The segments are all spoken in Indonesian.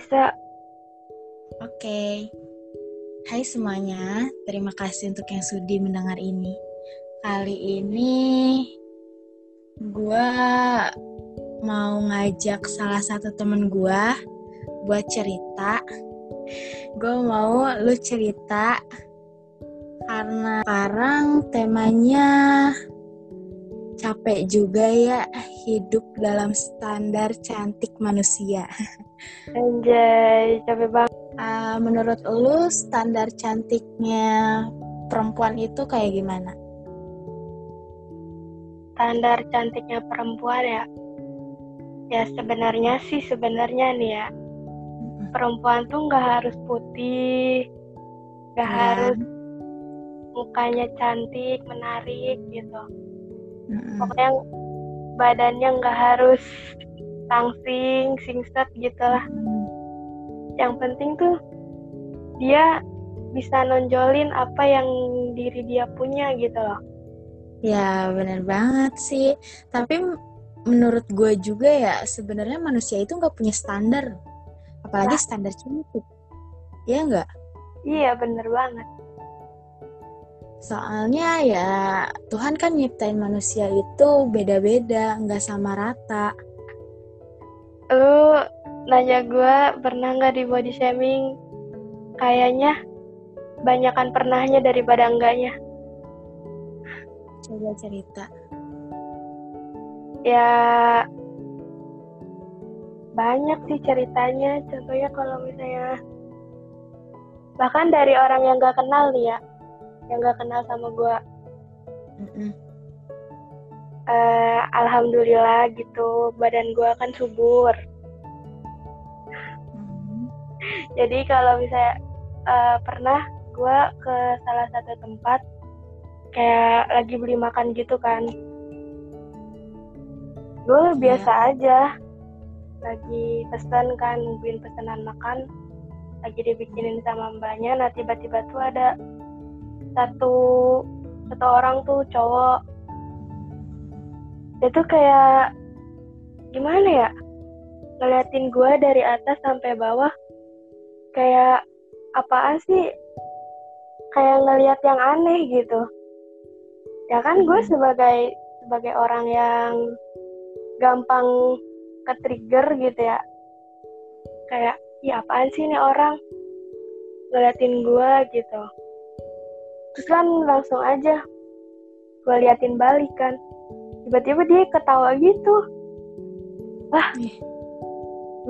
Bisa. Oke. Hai semuanya, terima kasih untuk yang sudi mendengar ini. Kali ini gue mau ngajak salah satu temen gue buat cerita. Gue mau lu cerita karena sekarang temanya capek juga ya hidup dalam standar cantik manusia. Anjay, capek banget. Uh, menurut lu standar cantiknya perempuan itu kayak gimana? Standar cantiknya perempuan ya? Ya sebenarnya sih sebenarnya nih ya. Perempuan tuh nggak harus putih, nggak ya. harus mukanya cantik, menarik gitu hmm pokoknya badannya nggak harus langsing singset gitu lah mm. yang penting tuh dia bisa nonjolin apa yang diri dia punya gitu loh ya benar banget sih tapi menurut gue juga ya sebenarnya manusia itu nggak punya standar apalagi nah. standar cantik ya nggak iya bener banget Soalnya ya Tuhan kan nyiptain manusia itu beda-beda, nggak sama rata. Lu nanya gue pernah nggak di body shaming? Kayaknya banyakan pernahnya daripada enggaknya. Coba cerita. Ya banyak sih ceritanya. Contohnya kalau misalnya bahkan dari orang yang gak kenal nih ya yang gak kenal sama gue mm uh, alhamdulillah gitu badan gue kan subur mm. jadi kalau misalnya uh, pernah gue ke salah satu tempat kayak lagi beli makan gitu kan gue yeah. biasa aja lagi pesen kan nungguin pesanan makan lagi dibikinin sama mbaknya nah tiba-tiba tuh ada satu satu orang tuh cowok dia tuh kayak gimana ya ngeliatin gue dari atas sampai bawah kayak apaan sih? Kayak ngeliat yang aneh gitu. Ya kan gue hmm. sebagai sebagai orang yang gampang ke trigger gitu ya. Kayak ya apaan sih ini orang? Ngeliatin gue gitu. Terus kan langsung aja gue liatin balik kan tiba-tiba dia ketawa gitu. Lah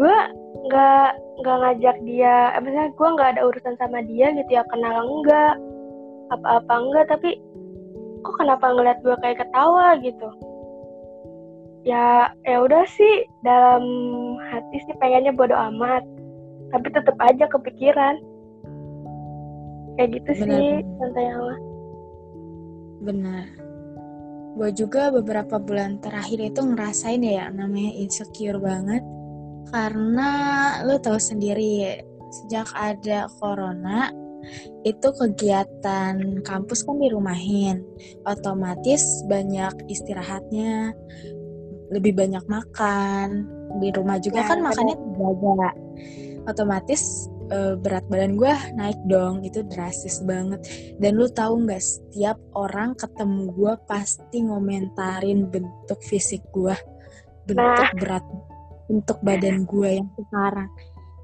gue nggak nggak ngajak dia eh, misalnya gue nggak ada urusan sama dia gitu ya kenal enggak apa-apa enggak tapi kok kenapa ngeliat gue kayak ketawa gitu? Ya ya udah sih dalam hati sih pengennya bodo amat tapi tetap aja kepikiran. Kayak gitu benar, sih santai Allah benar gue juga beberapa bulan terakhir itu ngerasain ya namanya insecure banget. Karena lo tau sendiri sejak ada corona itu kegiatan kampus kan dirumahin. Otomatis banyak istirahatnya lebih banyak makan. Di rumah juga ya, kan makannya terjaga. Otomatis uh, berat badan gue naik dong itu drastis banget. Dan lu tahu nggak setiap orang ketemu gue pasti ngomentarin bentuk fisik gue bentuk nah. berat bentuk badan gue yang sekarang.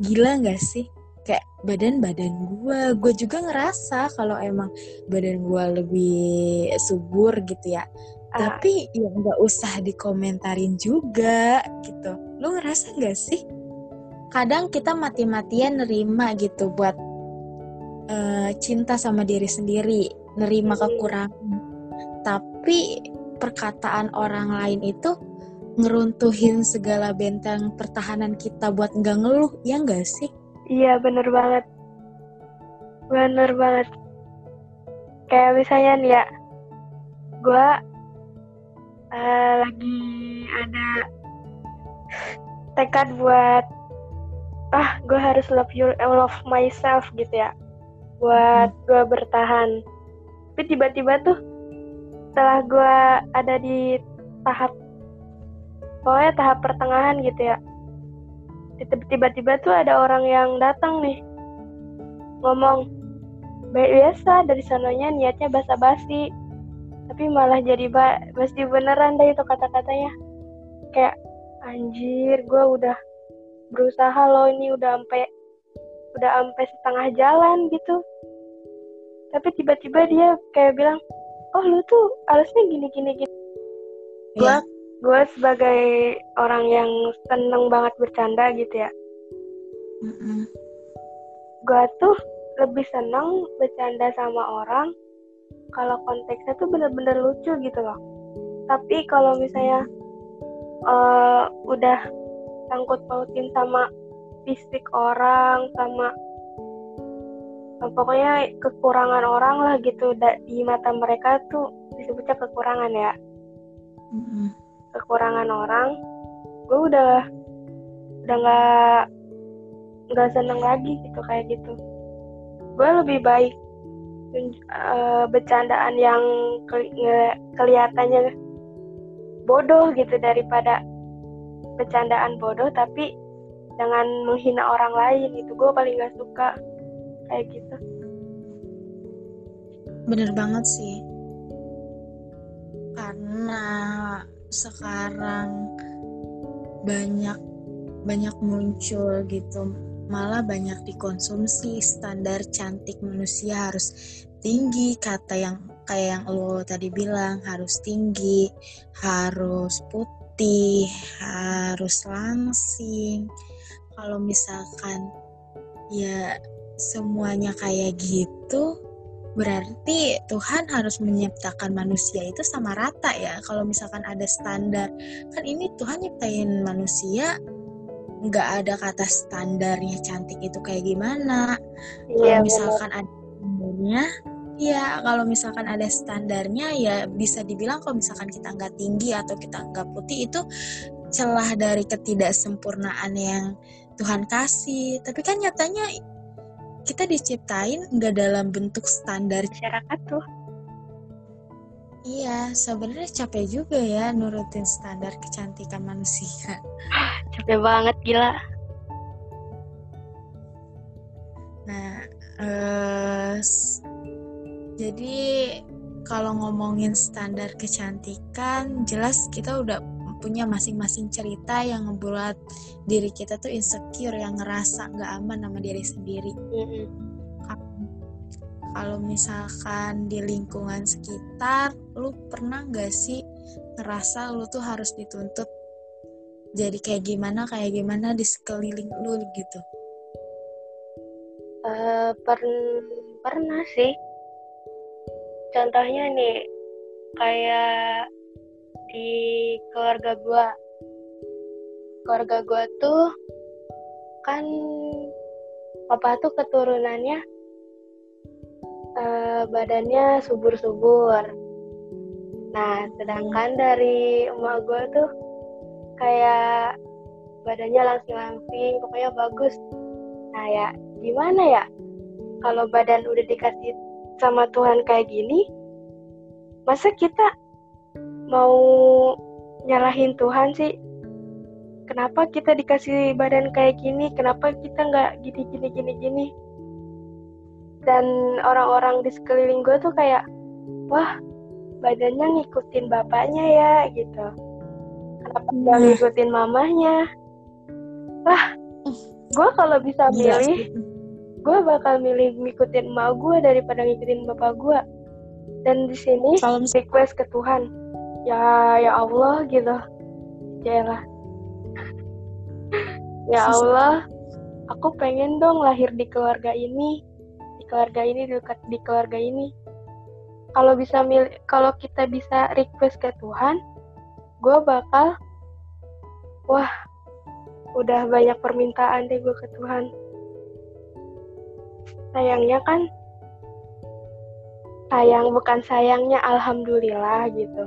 Gila nggak sih? Kayak badan badan gue gue juga ngerasa kalau emang badan gue lebih subur gitu ya. Uh. tapi ya nggak usah dikomentarin juga gitu. Lu ngerasa nggak sih kadang kita mati-matian nerima gitu buat uh, cinta sama diri sendiri, nerima iya. kekurangan. Tapi perkataan orang lain itu ngeruntuhin segala benteng pertahanan kita buat nggak ngeluh, ya nggak sih? Iya bener banget, bener banget. Kayak misalnya nih ya, gue uh, lagi ada tekad buat ah gue harus love you love myself gitu ya. Buat hmm. gue bertahan. Tapi tiba-tiba tuh setelah gue ada di tahap pokoknya tahap pertengahan gitu ya tiba-tiba tuh ada orang yang datang nih ngomong baik biasa dari sanonya niatnya basa-basi tapi malah jadi ba pasti beneran deh itu kata-katanya. Kayak anjir gue udah berusaha loh ini udah sampai udah sampai setengah jalan gitu tapi tiba-tiba dia kayak bilang oh lu tuh harusnya gini gini gini gue yeah. gue sebagai orang yang seneng banget bercanda gitu ya mm -mm. gue tuh lebih seneng bercanda sama orang kalau konteksnya tuh bener-bener lucu gitu loh tapi kalau misalnya uh, udah sangkut pautin sama fisik orang sama uh, pokoknya kekurangan orang lah gitu. Di mata mereka tuh disebutnya kekurangan ya. Mm-hmm. kekurangan orang. Gue udah udah nggak nggak seneng lagi gitu kayak gitu. Gue lebih baik uh, bercandaan yang ke kelihatannya bodoh gitu daripada bercandaan bodoh tapi jangan menghina orang lain itu gue paling gak suka. Kayak gitu. Bener banget sih. Karena sekarang banyak banyak muncul gitu. Malah banyak dikonsumsi. Standar cantik manusia harus tinggi kata yang kayak yang lo tadi bilang harus tinggi harus putih harus langsing. Kalau misalkan ya semuanya kayak gitu berarti Tuhan harus menciptakan manusia itu sama rata ya. Kalau misalkan ada standar kan ini Tuhan nyiptain manusia nggak ada kata standarnya cantik itu kayak gimana. Iya, kalau misalkan bener. ada standarnya ya kalau misalkan ada standarnya ya bisa dibilang kalau misalkan kita nggak tinggi atau kita nggak putih itu celah dari ketidaksempurnaan yang Tuhan kasih tapi kan nyatanya kita diciptain nggak dalam bentuk standar masyarakat tuh Iya, sebenarnya capek juga ya nurutin standar kecantikan manusia. capek banget gila. Nah, uh, jadi kalau ngomongin standar kecantikan, jelas kita udah punya masing-masing cerita yang ngebuat diri kita tuh insecure, yang ngerasa nggak aman sama diri sendiri. Mm -hmm kalau misalkan di lingkungan sekitar lu pernah gak sih ngerasa lu tuh harus dituntut jadi kayak gimana kayak gimana di sekeliling lu gitu? Uh, per pernah sih contohnya nih kayak di keluarga gua keluarga gua tuh kan papa tuh keturunannya uh, badannya subur-subur. Nah, sedangkan dari emak gue tuh kayak badannya langsing-langsing, pokoknya bagus. Nah ya, gimana ya? Kalau badan udah dikasih sama Tuhan kayak gini, masa kita mau nyalahin Tuhan sih? Kenapa kita dikasih badan kayak gini? Kenapa kita nggak gini gini gini gini? dan orang-orang di sekeliling gue tuh kayak wah badannya ngikutin bapaknya ya gitu kenapa hmm. nggak ngikutin mamahnya wah gue kalau bisa milih gue bakal milih ngikutin emak gue daripada ngikutin bapak gue dan di sini request ke Tuhan. Ya ya Allah gitu. Lah. Ya Allah aku pengen dong lahir di keluarga ini. Keluarga ini dekat di keluarga ini. Kalau bisa mil kalau kita bisa request ke Tuhan gue bakal wah udah banyak permintaan deh gue ke Tuhan sayangnya kan sayang bukan sayangnya alhamdulillah gitu.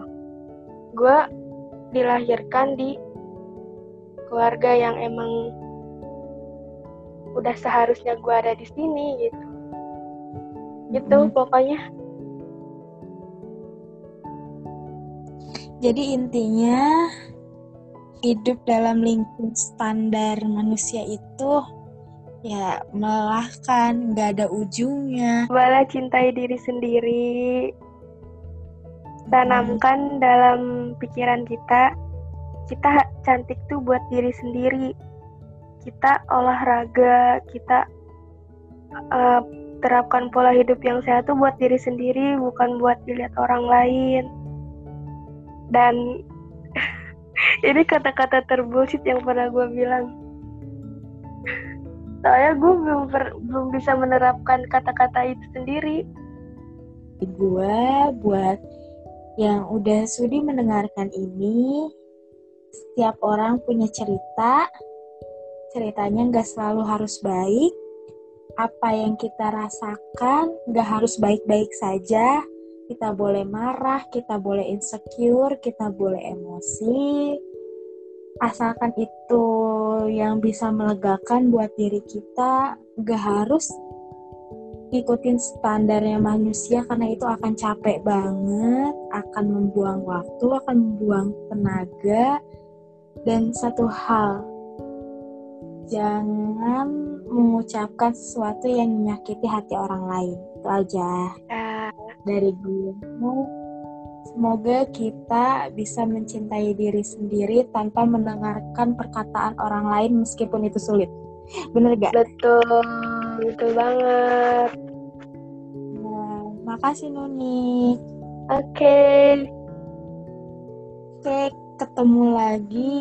Gue dilahirkan di keluarga yang emang udah seharusnya gue ada di sini gitu. Gitu hmm. pokoknya. Jadi intinya hidup dalam lingkup standar manusia itu ya melelahkan, nggak ada ujungnya. Cobalah cintai diri sendiri. Tanamkan hmm. dalam pikiran kita, kita cantik tuh buat diri sendiri. Kita olahraga, kita uh, terapkan pola hidup yang sehat tuh buat diri sendiri, bukan buat dilihat orang lain. Dan ini kata-kata terbullshit yang pernah gue bilang soalnya gue belum per, belum bisa menerapkan kata-kata itu sendiri. Gue buat yang udah sudi mendengarkan ini setiap orang punya cerita. Ceritanya nggak selalu harus baik. Apa yang kita rasakan nggak harus baik-baik saja. Kita boleh marah, kita boleh insecure, kita boleh emosi. Asalkan itu yang bisa melegakan buat diri kita, gak harus ikutin standarnya manusia karena itu akan capek banget, akan membuang waktu, akan membuang tenaga. Dan satu hal, jangan mengucapkan sesuatu yang menyakiti hati orang lain. Itu aja. Ya dari gue. Semoga kita bisa mencintai diri sendiri tanpa mendengarkan perkataan orang lain meskipun itu sulit. Bener gak? Betul, betul banget. Nah, makasih Nuni. Oke. Okay. Oke, ketemu lagi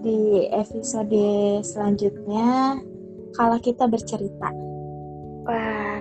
di episode selanjutnya kalau kita bercerita. Wah.